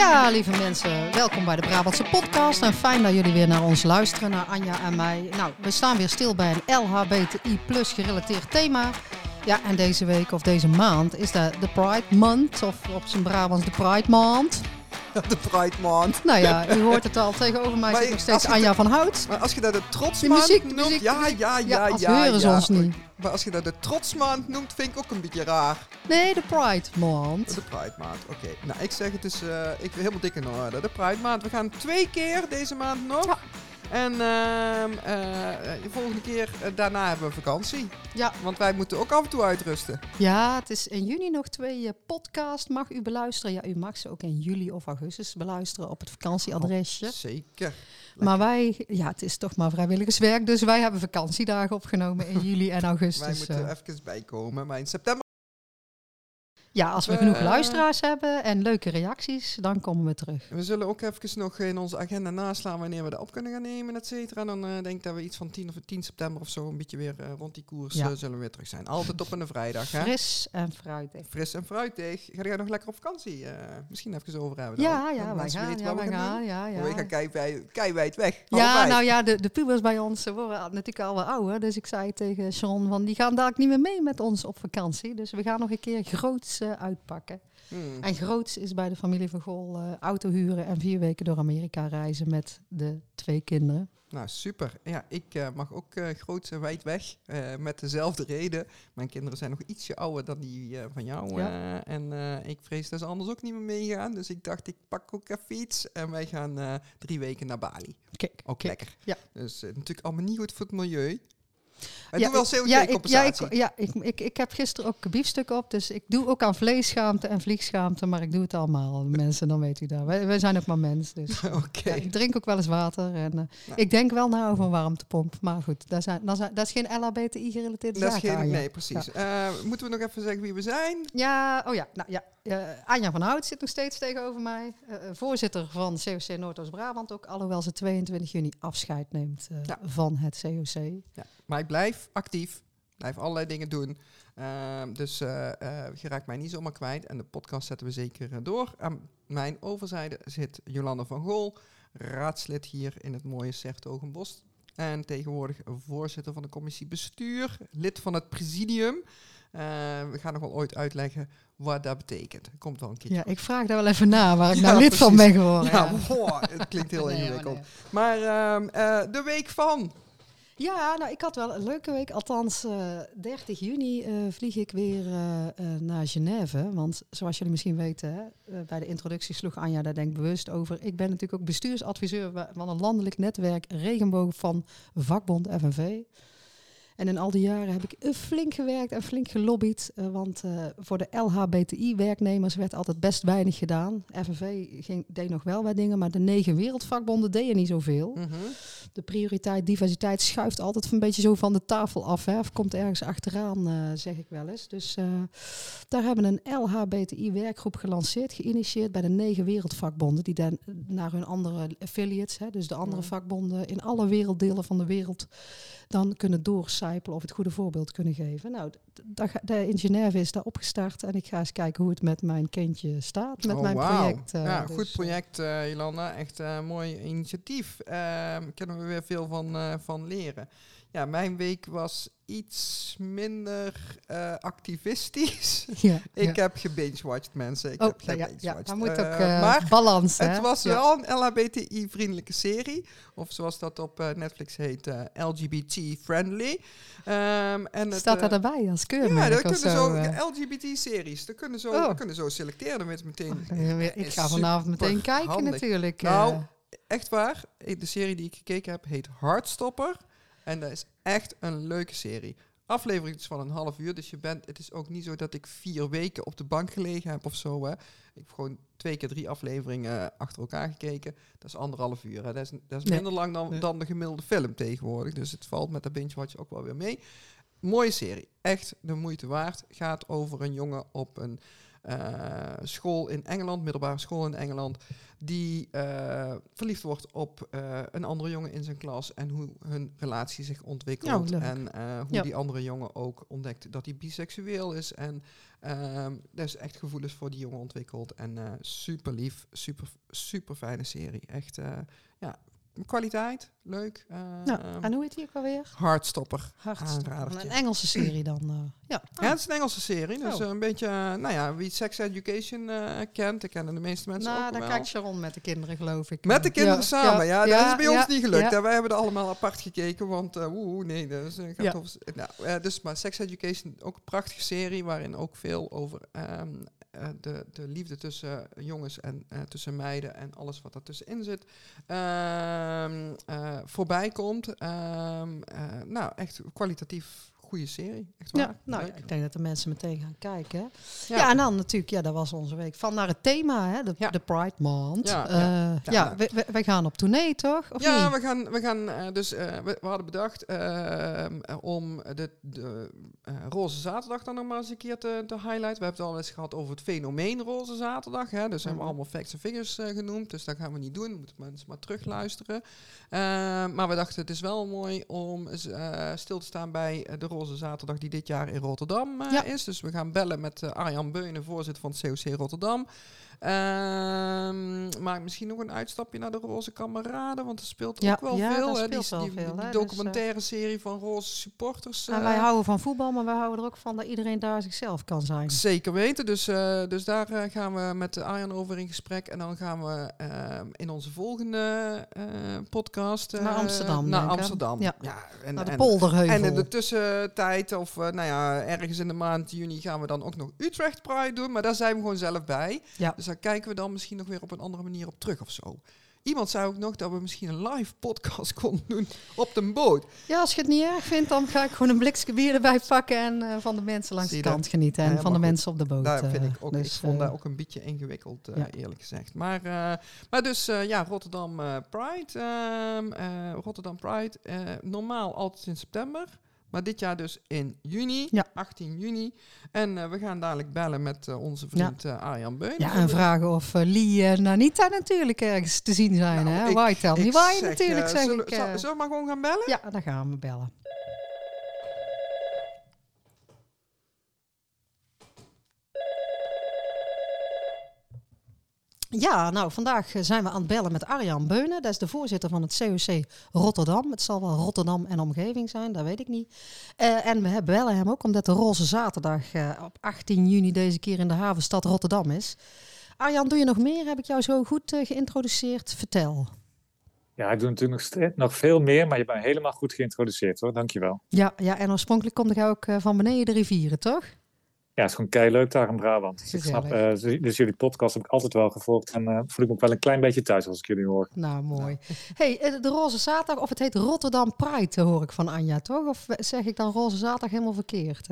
Ja, lieve mensen, welkom bij de Brabantse podcast. En fijn dat jullie weer naar ons luisteren, naar Anja en mij. Nou, we staan weer stil bij een LHBTI plus gerelateerd thema. Ja, en deze week of deze maand is dat de Pride Month, of op zijn Brabants de Pride Maand. De Pride Maand. Nou ja, u hoort het al, tegenover mij Maar zit nog steeds Anja van Hout. Maar als je dat de trotsmaand muziek, noemt... muziek, ja, ja, ja, Ja, ja. als ja. ons niet. Maar als je dat de trotsmaand noemt, vind ik ook een beetje raar. Nee, de Pride Maand. De Pride Maand, oké. Nou, ik zeg het dus, eh, ik ben helemaal dik in orde. De Pride Maand. We gaan twee keer deze maand nog. En ehm, eh, de volgende keer, eh, daarna hebben we vakantie. Ja. Want wij moeten ook af en toe uitrusten. Ja, het is in juni nog twee eh, podcast mag u beluisteren. Ja, u mag ze ook in juli of augustus beluisteren op het vakantieadresje. Zeker. Maar wij, ja, het is toch maar vrijwilligerswerk, dus wij hebben vakantiedagen opgenomen in juli en Wij augustus. moeten eh. even bijkomen. Maar in september... ja, als we eh, genoeg luisteraars hebben en leuke reacties, dan komen we terug. We zullen ook even nog in onze agenda naslaan wanneer we dat op kunnen gaan nemen, et cetera. Dan eh, denk ik dat we iets van 10 of 10 september of zo een beetje weer eh, rond die koers Ja. eh, zullen we weer terug zijn. Altijd op een vrijdag, hè? Fris en fruitig. Fris en fruitig. Ga jij nog lekker op vakantie? eh, misschien even over hebben. dan. Ja, ja, wij gaan, ja, wij gaan ja, ja. We gaan kei- keiwijd weg. Ja, nou ja, de, de pubers bij ons ze worden natuurlijk al wel ouder. Dus ik zei tegen Sean, van, die gaan dadelijk niet meer mee met ons op vakantie. Dus we gaan nog een keer groots uitpakken. Hmm. En groots is bij de familie van Gol eh, auto huren en vier weken door Amerika reizen met de twee kinderen. Nou, super. Ja, ik eh, mag ook eh groot en wijd weg. met dezelfde reden. Mijn kinderen zijn nog ietsje ouder dan die van jou. Ja. en ik vrees dat ze anders ook niet meer meegaan. Dus ik dacht, ik pak ook even iets. En wij gaan drie weken naar Bali. Kijk, Ook kijk. lekker. Ja. Dus natuurlijk allemaal niet goed voor het milieu. Wij Ja, doen wel ik- ja, ik, ja, CO2-compensatie. ik, ja ik, ik, ik heb gisteren ook biefstuk op, dus ik doe ook aan vleesschaamte en vliegschaamte, maar ik doe het allemaal. Mensen, dan weet u dat. Wij, wij zijn ook maar mens, dus ja, ik drink ook wel eens water. En, eh, Nou. Ik denk wel na over een warmtepomp, maar goed, dat, zijn, dat, zijn, dat is geen LHBTI-gerelateerde Dat is zaak. geen, nee, precies. Eh, moeten we nog even zeggen wie we zijn? Ja, oh ja, nou ja. eh, Anja van Hout zit nog steeds tegenover mij. voorzitter van COC Noordoost-Brabant ook, alhoewel ze 22 juni afscheid neemt Ja. van het COC. Ja. Maar ik blijf actief. Blijf allerlei dingen doen. Ehm, dus eh, je raakt mij niet zomaar kwijt. En de podcast zetten we zeker eh, door. Aan mijn overzijde zit Jolanda van Gool. Raadslid hier in het mooie Sertogenbos. En tegenwoordig voorzitter van de commissie bestuur. Lid van het presidium. We gaan nog wel ooit uitleggen wat dat betekent. Komt wel een keertje. Ja, ik vraag daar wel even na waar ik Ja, nou lid van ben geworden. Ja, ja. boah, het klinkt heel Nee, ingewikkeld. nee. Maar ehm, eh, de week van. Ja, nou, ik had wel een leuke week. Althans, eh 30 juni eh, vlieg ik weer eh, naar Genève. Want zoals jullie misschien weten, hè, bij de introductie sloeg Anja daar denk ik bewust over. Ik ben natuurlijk ook bestuursadviseur van een landelijk netwerk Regenboog van vakbond FNV. En in al die jaren heb ik eh, flink gewerkt en flink gelobbyd. eh, want eh, voor de LHBTI-werknemers werd altijd best weinig gedaan. FNV ging, deed nog wel wat dingen, maar de negen wereldvakbonden deden niet zoveel Mhm. de prioriteit diversiteit schuift altijd een beetje zo van de tafel af. Hè? Of komt ergens achteraan, zeg ik wel eens. Dus daar hebben een LHBTI-werkgroep gelanceerd, geïnitieerd bij de negen wereldvakbonden. Die dan naar hun andere affiliates, hè, dus de andere Ja. vakbonden in alle werelddelen van de wereld, dan kunnen of het goede voorbeeld kunnen geven. Nou, d- daar ga- daar in Genève is daar opgestart en ik ga eens kijken hoe het met mijn kindje staat, met Oh, mijn project. eh, ja, dus, goed eh, project, Jolanda. Echt een mooi initiatief. Ehm kunnen we weer veel van, van leren. Ja, mijn week was iets minder eh, activistisch. ja, ik ja. heb gebingewatched, mensen. Ik Oh, heb ja, ja, maar moet ook eh, maar balans, hè? het was Ja. wel een LHBTI-vriendelijke serie. Of zoals dat op Netflix heet, LGBT-friendly. Ehm, en Staat eh, er daarbij als Ja, keurmerk dat of kunnen zo? LGBT-series. Dat kunnen zo, Oh. dat kunnen zo selecteren. Dan je meteen. Oh, ik ga vanavond meteen kijken handig. natuurlijk. Nou. Echt waar. De serie die ik gekeken heb heet Heartstopper. En dat is echt een leuke serie. Aflevering is van een half uur. Dus je bent, het is ook niet zo dat ik vier weken op de bank gelegen heb of zo. Hè. Ik heb gewoon twee keer drie afleveringen achter elkaar gekeken. Dat is anderhalf uur. Hè. Dat is, dat is Nee. minder lang dan, dan de gemiddelde film tegenwoordig. Dus het valt met de binge-watch ook wel weer mee. Mooie serie. Echt de moeite waard. Gaat over een jongen op een eh, school in Engeland, middelbare school in Engeland, die eh, verliefd wordt op eh, een andere jongen in zijn klas en hoe hun relatie zich ontwikkelt. Leuk. en hoe Ja. die andere jongen ook ontdekt dat hij biseksueel is. En ehm dus echt gevoelens voor die jongen ontwikkelt. En super lief, super, super fijne serie. Echt, ja, kwaliteit, leuk. eh, Ja, en hoe heet die ook alweer? Hardstopper. Aanradertje. Een Engelse serie dan. eh, ja. Ja, het is een Engelse serie. Dus Oh. eh, een beetje, eh, nou ja, wie Sex Education kent, dat kennen de meeste mensen nou, ook dan wel. kijkt Sharon met de kinderen, geloof ik. Met de kinderen samen, ja. dat is bij ons niet gelukt. hè. Wij hebben er allemaal apart gekeken, want eh oeh, nee, dat is, eh, gaat over, nou, dus, maar Sex Education, ook een prachtige serie, waarin ook veel over ehm, eh, de, de liefde tussen jongens en eh, tussen meiden en alles wat daartussenin zit, ehm, eh, voorbij komt. Ehm, eh, nou, echt kwalitatief goede serie. Echt waar. Ja, nou, ja, ik denk dat de mensen meteen gaan kijken. Ja. Ja, en dan natuurlijk, ja, dat was onze week. Van naar het thema, hè, de, Ja. de Pride Month. Ja, Ja, ja. we, we, we gaan op tournee, toch? Of ja, niet? we gaan, we gaan eh, dus, eh, we, we hadden bedacht ehm, eh, om de, de eh, Roze Zaterdag dan nog maar eens een keer te, te highlighten. We hebben het al eens gehad over het fenomeen Roze Zaterdag. Hè? Dus hebben we Mhm. allemaal facts en figures eh, genoemd. Dus dat gaan we niet doen. Moeten mensen maar terugluisteren. Ehm, maar we dachten, het is wel mooi om eh, stil te staan bij eh, de Roze Zaterdag die dit jaar in Rotterdam eh, Ja. is. Dus we gaan bellen met eh, Arjan Beunen, voorzitter van het COC Rotterdam. Ehm maak misschien nog een uitstapje naar de Roze Kameraden, want er speelt Ja, ook wel ja, veel. hè, die, speelt wel die, veel, die hè, dus, documentaire serie van Roze supporters. En eh, wij houden van voetbal, maar wij houden er ook van dat iedereen daar zichzelf kan zijn. Zeker weten. Dus, eh, dus daar eh, gaan we met de Arjan over in gesprek. En dan gaan we eh, in onze volgende podcast... Naar Amsterdam, Naar? Amsterdam. Ja. en, Naar de en- polderheuvel. En in de tussentijd, of nou ja, ergens in de maand juni gaan we dan ook nog Utrecht Pride doen. Maar daar zijn we gewoon zelf bij. Ja. Dus daar kijken we dan misschien nog weer op een andere manier op terug of zo. Iemand zei ook nog dat we misschien een live podcast konden doen op de boot. Ja, als je het niet erg vindt, dan ga ik gewoon een blikje bier erbij pakken en eh, van de mensen langs de kant genieten. En Ja, van de mensen op de boot. Daar vind eh, ik ook, dus, ik vond eh, dat ook een beetje ingewikkeld, ja. eerlijk gezegd. Maar, maar dus ja, Rotterdam Pride. ehm, eh, Rotterdam Pride, normaal altijd in september. Maar dit jaar dus in juni, Ja. 18 juni. En eh, we gaan dadelijk bellen met eh, onze vriend eh, Arjan Beun. Ja, en vragen of Lee en Anita natuurlijk ergens te zien zijn. Nou, hè? zeg, natuurlijk, zeg zullen, ik. zullen we maar gewoon gaan bellen? ja, dan gaan we bellen. Ja, nou, vandaag eh, zijn we aan het bellen met Arjan Beunen. Dat is de voorzitter van het COC Rotterdam. Het zal wel Rotterdam en omgeving zijn, dat weet ik niet. Eh, en we bellen hem ook omdat de Roze Zaterdag eh, op 18 juni deze keer in de havenstad Rotterdam is. Arjan, doe je nog meer? Heb ik jou zo goed geïntroduceerd? Vertel. Ja, ik doe natuurlijk nog, nog veel meer, maar je bent helemaal goed geïntroduceerd hoor. Dankjewel. Ja, ja, en oorspronkelijk komt jij ook van beneden de rivieren, toch? Ja, het is gewoon kei leuk daar in Brabant. Dus, ik snap, eh, dus- dus jullie podcast heb ik altijd wel gevolgd en eh, voel ik me ook wel een klein beetje thuis als ik jullie hoor. Nou, mooi. hey, eh, de Roze Zaterdag, of het heet Rotterdam Pride, hoor ik van Anja, toch? Of zeg ik dan Roze Zaterdag helemaal verkeerd?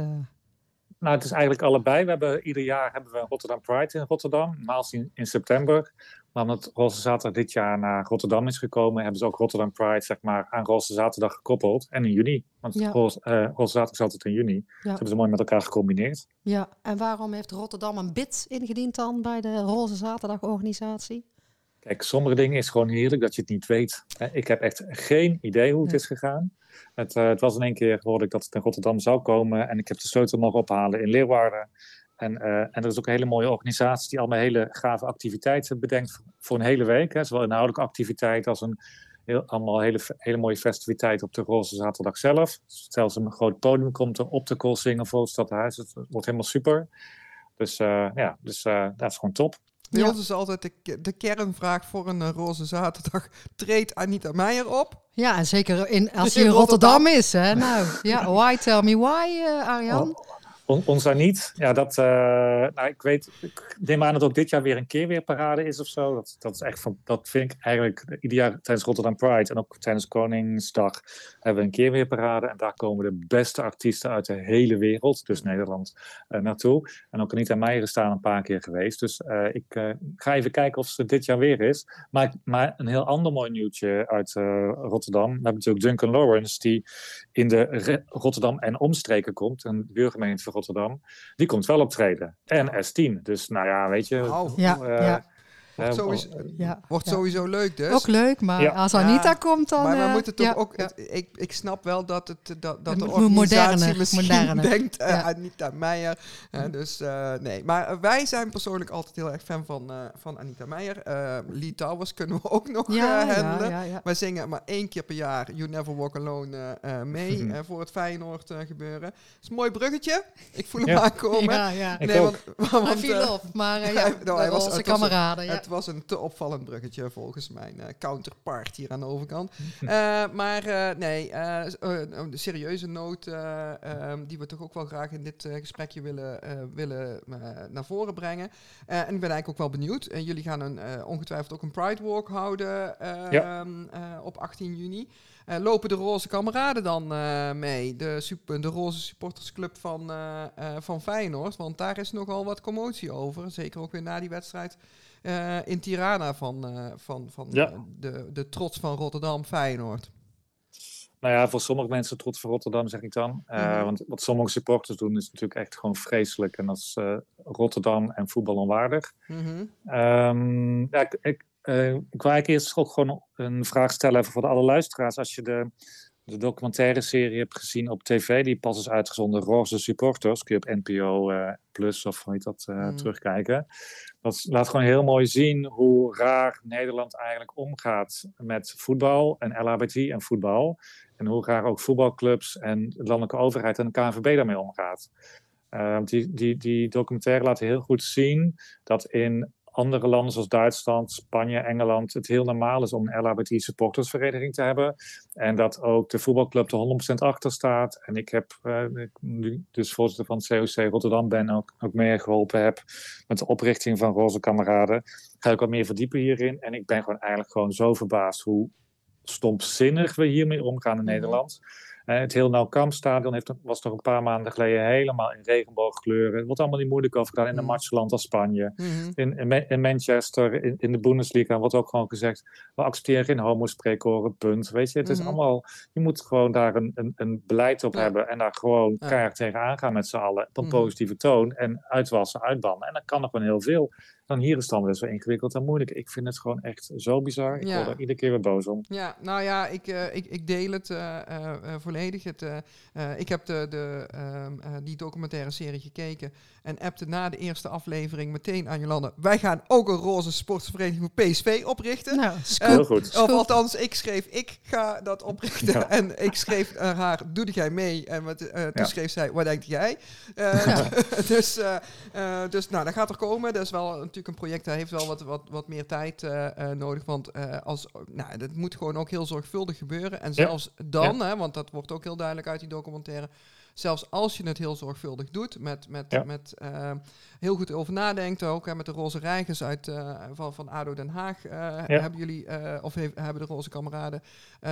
Nou, het is eigenlijk allebei. We hebben, ieder jaar hebben we een Rotterdam Pride in Rotterdam, in, in september. Maar omdat Roze Zaterdag dit jaar naar Rotterdam is gekomen, hebben ze ook Rotterdam Pride zeg maar, aan Roze Zaterdag gekoppeld. En in juni, want Ja. Roze, eh, Roze Zaterdag is altijd in juni. Dat hebben ze mooi met elkaar gecombineerd. Ja, en waarom heeft Rotterdam een bid ingediend dan bij de Roze Zaterdag organisatie? Kijk, sommige dingen is gewoon heerlijk dat je het niet weet. Ik heb echt geen idee hoe het Nee. is gegaan. Het, eh, het was in één keer hoorde ik dat het in Rotterdam zou komen. En ik heb de sleutel mogen ophalen in Leeuwarden. En, eh, en er is ook een hele mooie organisatie die allemaal hele gave activiteiten bedenkt voor, voor een hele week. Hè. Zowel inhoudelijke activiteit als een heel, allemaal hele, hele mooie festiviteit op de Roze Zaterdag zelf. Zelfs een groot podium komt er op de Koolsingel voor het stadhuis. Het wordt helemaal super. Dus eh, ja, dus, eh, dat is gewoon top. Bij Ja. ons is altijd de, ke- de kernvraag voor een roze zaterdag. Treedt Anita Meijer op? Ja, en zeker in, als In hij in Rotterdam, Rotterdam. is, hè? Nou, ja, why tell me why, eh, Arjan? On- ons daar niet. Ja, dat, eh, nou, ik weet, ik neem aan dat ook dit jaar weer een keerweerparade is of zo. Dat, dat is echt van, dat vind ik eigenlijk ieder jaar tijdens Rotterdam Pride en ook tijdens Koningsdag hebben we een keerweerparade. En daar komen de beste artiesten uit de hele wereld, dus Nederland, eh, naartoe. En ook Anita Meijer is daar een paar keer geweest. Dus eh, ik ga even kijken of ze dit jaar weer is. Maar, maar een heel ander mooi nieuwtje uit Rotterdam. We hebben natuurlijk Duncan Lawrence, die in de Rotterdam en omstreken komt. Een buurgemeente van Rotterdam. Die komt wel optreden. En S10. Dus nou ja, weet je. Ja, eh, ja. Wordt, eh, sowieso, Ja, wordt ja. sowieso leuk dus. Ook leuk, maar Ja. als Anita Ja, komt, dan... maar we eh, moeten toch ja, ook... ik, ik snap wel dat, het, dat, dat Het de organisatie moderner, misschien moderner. denkt... eh Ja. Anita Meijer. hè, dus eh, nee. Maar eh, wij zijn persoonlijk altijd heel erg fan van, eh, van Anita Meijer. Eh Lee Towers kunnen we ook nog eh, handelen. ja, ja. Wij zingen maar één keer per jaar You Never Walk Alone eh, eh, mee eh, voor het Feyenoord eh, gebeuren. Dat is een mooi bruggetje. Ik voel hem aankomen. Ja, ja. Ik nee, ook. want, want, Hij viel eh, op, maar eh, ja, hij- nou, hij was- onze kameraden. Ja. het was een te opvallend bruggetje volgens mijn eh, counterpart hier aan de overkant. Eh, maar eh, nee, een serieuze noot eh, ehm, die we toch ook wel graag in dit gesprekje willen, willen naar voren brengen. En ik ben eigenlijk ook wel benieuwd. En jullie gaan een, ongetwijfeld ook een Pride Walk houden eh, Ja. ehm, eh, op 18 juni. Eh, lopen de roze kameraden dan eh, mee? De, super, de roze supportersclub van, eh, van Feyenoord. Want daar is nogal wat commotie over. Zeker ook weer na die wedstrijd in Tirana van, van, van Ja. de, de trots van Rotterdam Feyenoord. Nou ja, voor sommige mensen trots voor Rotterdam, zeg ik dan. Mhm. Want wat sommige supporters doen, is natuurlijk echt gewoon vreselijk. En dat is Rotterdam en voetbal onwaardig. Mhm. Ehm, ja, ik, ik, eh, ik wil eigenlijk eerst ook gewoon een vraag stellen even voor de alle luisteraars. Als je de, de documentaire serie hebt gezien op tv, die pas is uitgezonden, Roze Supporters, kun je op NPO eh, Plus of hoe heet dat eh, Mhm. terugkijken. Dat laat gewoon heel mooi zien hoe raar Nederland eigenlijk omgaat met voetbal en LHBT en voetbal. En hoe raar ook voetbalclubs en de landelijke overheid en de KNVB daarmee omgaat. Die, die, die documentaire laat heel goed zien dat in andere landen zoals Duitsland, Spanje, Engeland het heel normaal is om een LHBT supportersvereniging te hebben. En dat ook de voetbalclub er 100% achter staat. En ik heb, ik nu dus voorzitter van het COC Rotterdam ben, ook, ook meegeholpen heb met de oprichting van Roze Kameraden. Ga ik wat meer verdiepen hierin. En ik ben gewoon eigenlijk gewoon zo verbaasd hoe stompzinnig we hiermee omgaan in Mhm. Nederland. Het heel nauw kampstadion heeft, was nog een paar maanden geleden helemaal in regenboogkleuren. Het wordt allemaal niet moeilijk over gedaan in een Mhm. matchland als Spanje. Mhm. In, in, Ma- in Manchester, in, in de Bundesliga, wordt ook gewoon gezegd: we accepteren geen homo-spreekkoren, punt. Weet je, het is Mhm. allemaal. Je moet gewoon daar een, een, een beleid op Ja. hebben en daar gewoon Ja. keihard tegenaan gaan met z'n allen. Op een Mhm. positieve toon en uitwassen, uitbannen. En dan kan er gewoon heel veel. Dan hier is het dan best wel ingewikkeld en moeilijk. Ik vind het gewoon echt zo bizar. Ik Ja. word er iedere keer weer boos om. Ja, nou ja, ik, eh, ik, ik deel het eh, eh, eh, volledig. Het, eh, eh, ik heb de, de, ehm, eh, die documentaire serie gekeken en appte na de eerste aflevering meteen aan Jolande. Wij gaan ook een roze sportsvereniging voor PSV oprichten. Nou. Heel goed. Of althans, ik schreef, ik ga dat oprichten. Ja. En ik schreef haar, doe jij mee? En wat, eh, toen Ja. schreef zij, wat denk jij? Eh, dus, dus nou, dat gaat er komen. Dat is wel natuurlijk een project, dat heeft wel wat, wat, wat meer tijd eh, eh, nodig. Want eh, als, nou, dat moet gewoon ook heel zorgvuldig gebeuren. En Ja. zelfs dan, hè, want dat wordt ook heel duidelijk uit die documentaire... Zelfs als je het heel zorgvuldig doet, met, met, Ja. met eh, heel goed over nadenkt ook, hè, met de Roze Reigers uit, eh, van, van ADO Den Haag, eh, hebben jullie, of hebben de Roze Kameraden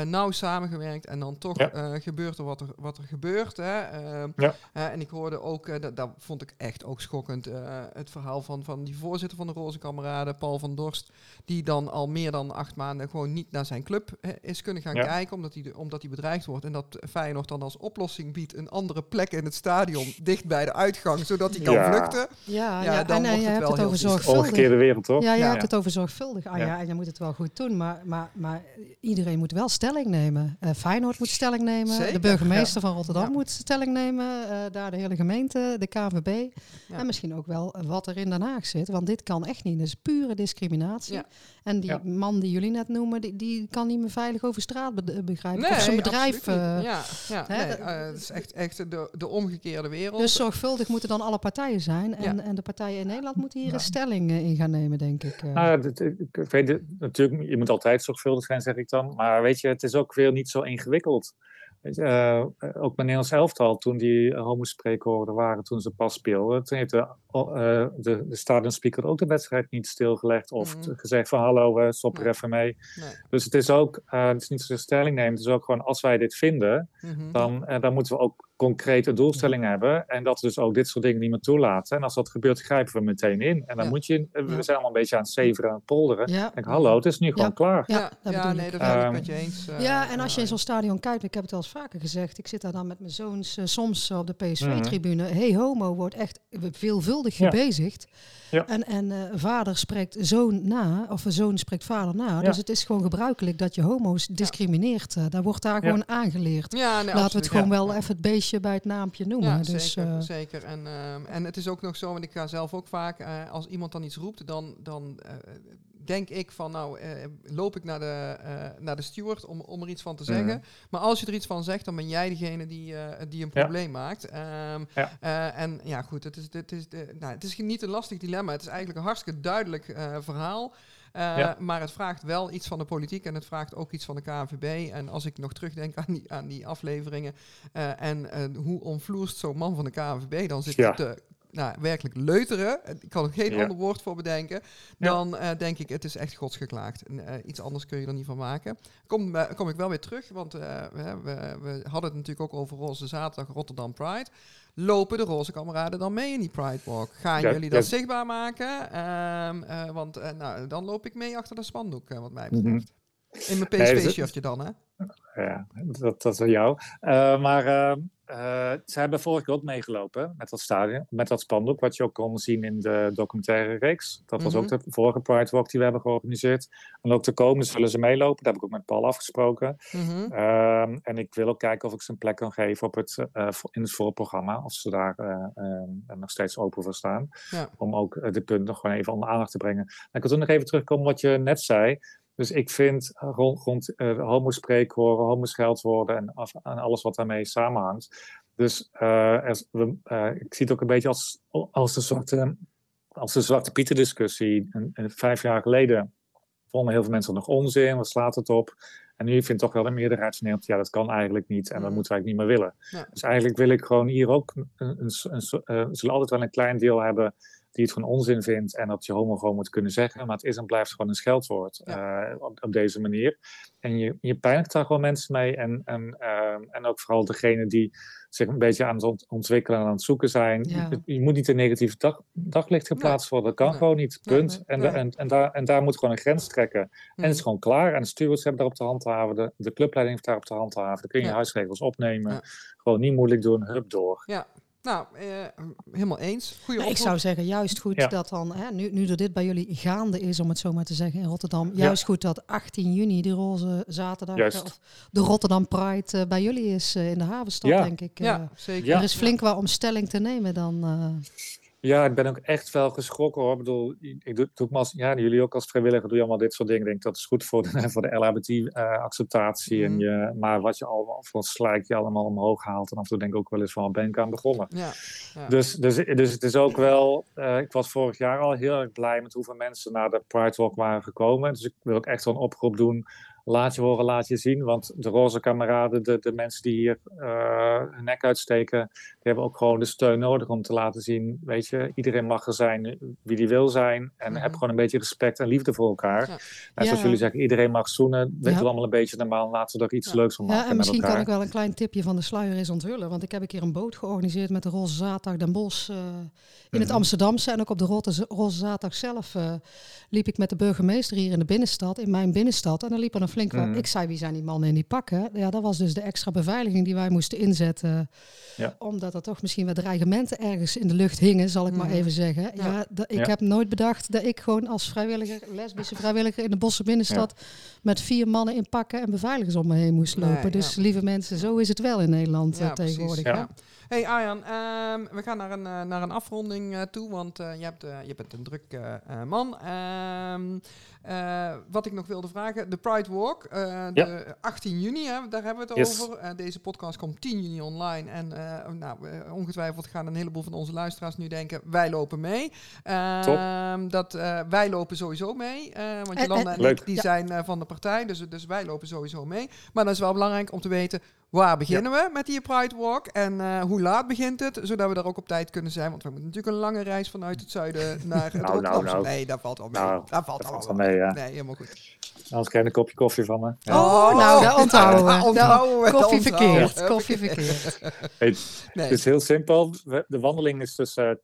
nauw samengewerkt en dan toch Ja. gebeurt er wat er, wat er gebeurt. Hè? Eh, Ja. eh, en ik hoorde ook, dat, dat vond ik echt ook schokkend, het verhaal van, van die voorzitter van de Roze Kameraden, Paul van Dorst, die dan al meer dan acht maanden gewoon niet naar zijn club is kunnen gaan kijken, omdat hij, omdat hij bedreigd wordt. En dat Feyenoord dan als oplossing biedt een andere plek in het stadion, dicht bij de uitgang, zodat hij kan Ja. vluchten. Ja, Ja, ja, dan en eh, wordt je het wel het heel over zorgvuldig. Omgekeerde wereld, toch? Ja, je Ja. hebt het over zorgvuldig, Anja, Ja. en je moet het wel goed doen. Maar, maar, maar iedereen moet wel stelling nemen. Eh Feyenoord moet stelling nemen. Zeker, de burgemeester van Rotterdam Ja. moet stelling nemen. eh, daar de hele gemeente, de KVB. Ja. En misschien ook wel wat er in Den Haag zit. Want dit kan echt niet. Dat is pure discriminatie. Ja. En die Ja. man die jullie net noemen, die, die kan niet meer veilig over straat be- begrijpen. of zijn bedrijf... eh, ja, ja, hè, nee, dat- het is echt, echt de, de omgekeerde wereld. Dus zorgvuldig moeten dan alle partijen zijn. En, Ja. en de partijen in Nederland moeten hier Ja. een stelling eh, in gaan nemen, denk ik. eh. Nou, ik ik weet het, natuurlijk, je moet altijd zorgvuldig zijn, zeg ik dan. Maar weet je, het is ook weer niet zo ingewikkeld. Eh, ook mijn Nederlands elftal, toen die uh, homospreekwoorden waren, toen ze pas speelden, toen heeft de, eh, de, de stadionspeaker ook de wedstrijd niet stilgelegd of Mhm. gezegd van hallo, stop er Nee. even mee. Nee. Dus het is ook, het is niet zozeer stelling nemen, het is ook gewoon als wij dit vinden, Mhm. dan, dan moeten we ook concrete doelstellingen hebben. En dat we dus ook dit soort dingen niet meer toelaten. En als dat gebeurt, grijpen we meteen in. En dan Ja. moet je, we Ja. zijn allemaal een beetje aan het zeveren en polderen. Ja. Denk, hallo, het is nu gewoon klaar. Ja, Ja, dat ja, nee, dat ben ik Ehm, met je eens. eh, Ja, en als je in eh, zo'n stadion kijkt, ik heb het wel eens vaker gezegd, ik zit daar dan met mijn zoons eh, soms op de Mhm. PSV-tribune. Hey homo wordt echt veelvuldig Ja. gebezigd. Ja. En, en eh, vader spreekt zoon na, of een zoon spreekt vader na. Ja. Dus het is gewoon gebruikelijk dat je homo's discrimineert. Eh, daar wordt daar Ja. gewoon aangeleerd. Ja, nee, Laten we het gewoon ja. wel even het beestje bij het naampje noemen. Ja, dus, zeker, eh, zeker. En, ehm, en het is ook nog zo, want ik ga zelf ook vaak, eh, als iemand dan iets roept, dan, dan eh, denk ik van, nou, eh, loop ik naar de, eh, naar de steward om, om er iets van te zeggen. Mhm. Maar als je er iets van zegt, dan ben jij degene die, eh, die een Ja. probleem maakt. Ehm, Ja. eh, en ja, goed, het is, het, is, de, nou, het is niet een lastig dilemma. Het is eigenlijk een hartstikke duidelijk verhaal. Ja. Maar het vraagt wel iets van de politiek en het vraagt ook iets van de KNVB. En als ik nog terugdenk aan die, aan die afleveringen en hoe onvloerst zo'n man van de KNVB dan zit Ja. te nou, werkelijk leuteren, ik kan er geen Ja. ander woord voor bedenken, Ja. dan eh, denk ik, het is echt godsgeklaagd. En, eh, iets anders kun je er niet van maken. Kom, eh, kom ik wel weer terug, want we, we, hadden het natuurlijk ook over Roze Zaterdag Rotterdam Pride. Lopen de roze kameraden dan mee in die Pride Walk? Gaan Ja, jullie dat zichtbaar maken? Ehm, eh, want nou, dan loop ik mee achter de spandoek, wat mij Mhm. betreft. In mijn PSV-shirtje dan, hè? Ja, dat, dat is aan jou. Maar eh, ze hebben vorige keer ook meegelopen met dat stadion, met dat spandoek, wat je ook kon zien in de documentaire reeks. Dat was Mhm. ook de vorige Pride Walk die we hebben georganiseerd. En ook te komen zullen ze meelopen. Daar heb ik ook met Paul afgesproken. Mhm. Ehm, en ik wil ook kijken of ik ze een plek kan geven op het, voor- in het voorprogramma. Of ze daar nog steeds open voor staan. Ja. Om ook de punten nog gewoon even onder aandacht te brengen. En ik wil toen nog even terugkomen op wat je net zei. Dus ik vind eh, rond, rond eh, homo-spreekwoorden, homo-scheldwoorden en, af- en alles wat daarmee samenhangt. Dus eh, er ik zie het ook een beetje als, als een soort eh, als de Zwarte Pieter discussie. En, en vijf jaar geleden vonden heel veel mensen dat nog onzin, wat slaat het op? En nu vindt toch wel de meerderheid van Nederland, ja, dat kan eigenlijk niet en dat Mhm. moeten wij eigenlijk niet meer willen. Ja. Dus eigenlijk wil ik gewoon hier ook, een, een, zullen altijd wel een klein deel hebben die het gewoon onzin vindt en dat je homo gewoon moet kunnen zeggen, maar het is en blijft gewoon een scheldwoord eh, op, op deze manier. En je, je pijnigt daar gewoon mensen mee en, en, ehm, en ook vooral degene die zich een beetje aan het ont- ontwikkelen en aan het zoeken zijn. Ja. Je, je moet niet in negatief dag, daglicht geplaatst worden, dat kan Nee. gewoon niet, punt. nee, En, nee. en, en, daar, en daar moet gewoon een grens trekken. En het is Mhm. gewoon klaar. En de stewards hebben daarop te handhaven. De, de clubleiding heeft daarop te handhaven. Dan kun je Ja. huisregels opnemen. Gewoon niet moeilijk doen. Hup door. Ja, nou, eh, helemaal eens. Goeie Nou, ik zou zeggen, juist goed Ja. dat dan, hè, nu, nu er dit bij jullie gaande is, om het zo maar te zeggen, in Rotterdam, juist goed dat 18 juni, die roze zaterdag, of de Rotterdam Pride eh, bij jullie is eh, in de havenstad, Ja. denk ik. eh. Ja, zeker. Er is flink wat om stelling te nemen dan. Ja, ik ben ook echt wel geschrokken hoor. Ik bedoel, ik doe, doe ik maar als, ja, jullie ook als vrijwilliger doe je allemaal dit soort dingen. Ik denk dat is goed voor de, voor de LHBT-acceptatie. Mhm. en je, maar wat je allemaal voor slijk je allemaal omhoog haalt. En af en toe denk ik ook wel eens van, ben ik aan begonnen? Ja, ja. Dus, dus, dus het is ook wel. eh, ik was vorig jaar al heel erg blij met hoeveel mensen naar de Pride Walk waren gekomen. Dus ik wil ook echt zo'n oproep doen. Laat je horen, laat je zien. Want de roze kameraden, de, de mensen die hier eh, hun nek uitsteken, die hebben ook gewoon de steun nodig om te laten zien. Weet je, iedereen mag er zijn wie die wil zijn. En Mhm. heb gewoon een beetje respect en liefde voor elkaar. Ja. En zoals Ja. jullie zeggen, iedereen mag zoenen. Weet allemaal een beetje normaal. Laten we er iets Ja. leuks van maken. ja, en met misschien kan ik wel een klein tipje van de sluier eens onthullen. Want ik heb een keer een boot georganiseerd met de Roze Zaterdag Den Bosch eh, in het Mhm. Amsterdamse. En ook op de Roze Zaterdag zelf eh, liep ik met de burgemeester hier in de binnenstad, in mijn binnenstad. En dan liep er een flink wat. Mhm. Ik zei, wie zijn die mannen in die pakken? Ja, dat was dus de extra beveiliging die wij moesten inzetten. Ja. Omdat er toch misschien wat dreigementen ergens in de lucht hingen, zal ik maar Mhm. even zeggen. Ja, Ja. dat- ik Ja. heb nooit bedacht dat ik gewoon als vrijwilliger, lesbische vrijwilliger in de Bosse binnenstad met vier mannen in pakken en beveiligers om me heen moest Nee, lopen. dus ja. lieve mensen, zo is het wel in Nederland eh, tegenwoordig. Hey Arjan, ehm, we gaan naar een, eh, naar een afronding eh, toe, want eh, je, hebt, je bent een druk man. Ehm, eh, wat ik nog wilde vragen, de Pride Walk, eh, de 18 juni, hè, daar hebben we het Yes. over. Deze podcast komt 10 juni online en eh, nou, ongetwijfeld gaan een heleboel van onze luisteraars nu denken, wij lopen mee. Ehm, dat, eh, wij lopen sowieso mee, eh, want Jolanda en- ik die Ja. zijn eh, van de partij, dus, dus wij lopen sowieso mee. Maar dan is wel belangrijk om te weten, Waar beginnen we met die Pride Walk en eh, hoe laat begint het? Zodat we daar ook op tijd kunnen zijn. Want we moeten natuurlijk een lange reis vanuit het zuiden naar het Nou, nou, Rotterdamse. nou. Nee, dat valt wel mee. Nou, dat valt dat allemaal valt wel mee, ja. Nee, helemaal goed. Anders krijg je een kopje koffie van me. Ja. Oh, nou, dat onthouden we. Dat onthouden we, dat Koffie onthouden verkeerd, koffie verkeerd. Hey, Nee. Het is heel simpel. De wandeling is tussen eh,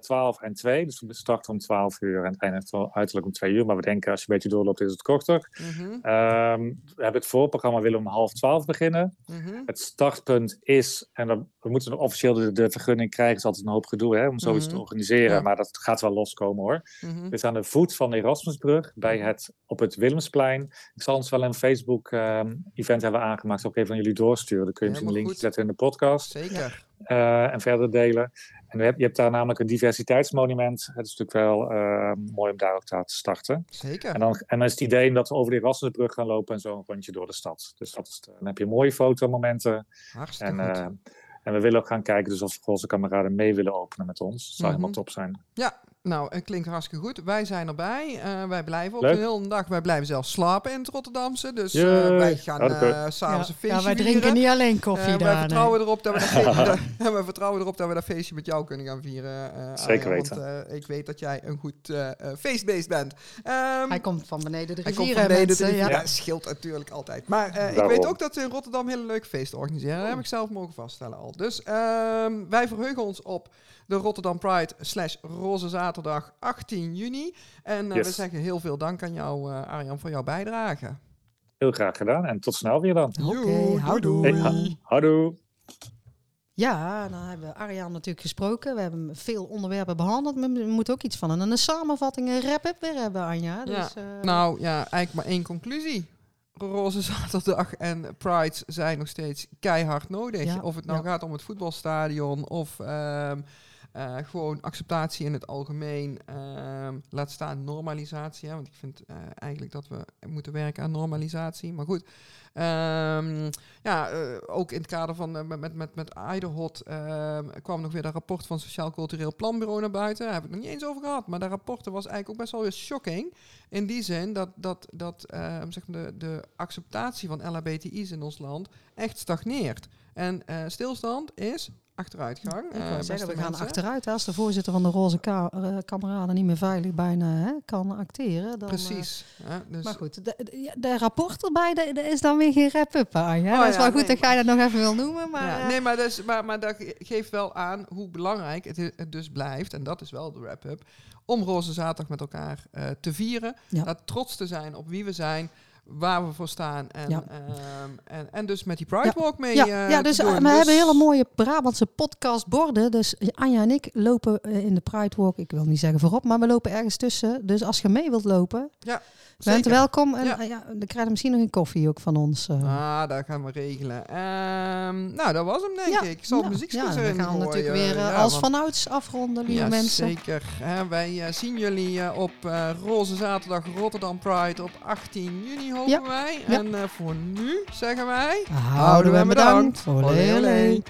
12 en 2. Dus we starten om 12 uur en het eindigt wel uiterlijk om 2 uur. Maar we denken als je een beetje doorloopt is het korter. Mhm, Ehm, we hebben het voorprogramma willen om half 12 beginnen. mhm. Het startpunt is, en dan, we moeten nog officieel de, de vergunning krijgen, is altijd een hoop gedoe hè, om zoiets Mhm. te organiseren. Ja. Maar dat gaat wel loskomen hoor. mhm. Is aan de voet van de Erasmusbrug bij het, op het Willemsplein. Ik zal ons wel een Facebook-event hebben aangemaakt. Ook even aan jullie doorsturen. Dan kun je misschien een linkje zetten in de podcast Zeker. Eh, en verder delen. En je hebt, je hebt daar namelijk een diversiteitsmonument. Het is natuurlijk wel eh, mooi om daar ook te starten. Zeker. En dan, en dan is het idee dat we over de Erasmusbrug gaan lopen en zo een rondje door de stad. Dus dat is, dan heb je mooie fotomomenten. Hartstikke En, goed. eh, en we willen ook gaan kijken dus of onze kameraden mee willen openen met ons. Dat zou Mhm. helemaal top zijn. Nou, het klinkt hartstikke goed. Wij zijn erbij. Eh, wij blijven ook Leuk. de hele dag. Wij blijven zelfs slapen in het Rotterdamse. Dus eh, Jee. wij gaan eh, s'avonds een Ja, feestje wij vieren. drinken niet alleen koffie wij, daar. nee. vertrouwen erop dat we dat fe- dat- wij vertrouwen erop dat we dat feestje met jou kunnen gaan vieren. eh, Zeker weten. Want eh, ik weet dat jij een goed feestbeest bent. Ehm, Hij komt van beneden de hij rivier, komt hè, van beneden de mensen, rivier. ja. Dat scheelt natuurlijk altijd. Maar eh, ik weet ook dat ze in Rotterdam hele leuke feesten organiseren. Dat heb ik zelf mogen vaststellen al. Dus ehm, wij verheugen ons op de Rotterdam Pride slash Roze Zaterdag 18 juni. En eh, Yes. we zeggen heel veel dank aan jou, eh, Arjan, voor jouw bijdrage. Heel graag gedaan en tot snel weer dan. Oké, Joe, houdoe. Hey, ha- houdoe. Ja, dan hebben we Arjan natuurlijk gesproken. We hebben veel onderwerpen behandeld. maar We moeten ook iets van een, een samenvatting, een wrap-up weer hebben, Anja. Dus, Ja, eh, Nou ja, eigenlijk maar één conclusie. Roze Zaterdag en Pride zijn nog steeds keihard nodig. Ja, of het nou ja. gaat om het voetbalstadion of ehm, eh, gewoon acceptatie in het algemeen. ehm, laat staan normalisatie. Want ik vind eh, eigenlijk dat we moeten werken aan normalisatie. Maar goed. Ehm, ja, eh, ook in het kader van met, met, met, ehm, kwam nog weer dat rapport van Sociaal Cultureel Planbureau naar buiten. Daar heb ik nog niet eens over gehad. Maar dat rapport was eigenlijk ook best wel weer shocking. In die zin dat, dat, dat zeg maar de, de acceptatie van LHBTI's in ons land echt stagneert. En stilstand is achteruitgang. ik eh, zeggen, we gaan mensen. achteruit. hè. Als de voorzitter van de Roze Ka eh, Kameraden niet meer veilig bijna hè, kan acteren. Dan, eh, Precies. hè, dus, maar goed, de, de, rapport erbij, de, de is dan weer geen wrap-up, hè, Anja. Oh dat is ja, wel goed nee, dat jij dat nog even wil noemen. Maar, ja, nee, maar, dus, maar, maar dat ge- geeft wel aan hoe belangrijk het, het dus blijft, en dat is wel de wrap-up, om Roze Zaterdag met elkaar te vieren. Dat trots te zijn op wie we zijn, waar we voor staan. En, Ja. ehm, en, en dus met die Pride Walk mee ja, eh, ja, dus eh, we hebben hele mooie Brabantse podcastborden. Dus Anja en ik lopen eh, in de Pride Walk. Ik wil niet zeggen voorop, maar we lopen ergens tussen. Dus als je mee wilt lopen, Ja, bent welkom. En Ja. eh, ja, dan krijg je misschien nog een koffie ook van ons. eh. Ah, dat gaan we regelen. Ehm, nou, dat was hem denk Ja, ik. Ik zal ja, muziek ja, we gaan natuurlijk weer eh, als want- vanouds afronden, lieve ja, mensen. zeker. Hè, wij zien jullie op Roze Zaterdag Rotterdam Pride op 18 juni, hopen wij. En voor nu zeggen wij... Houden we bedankt voor Olé, olé.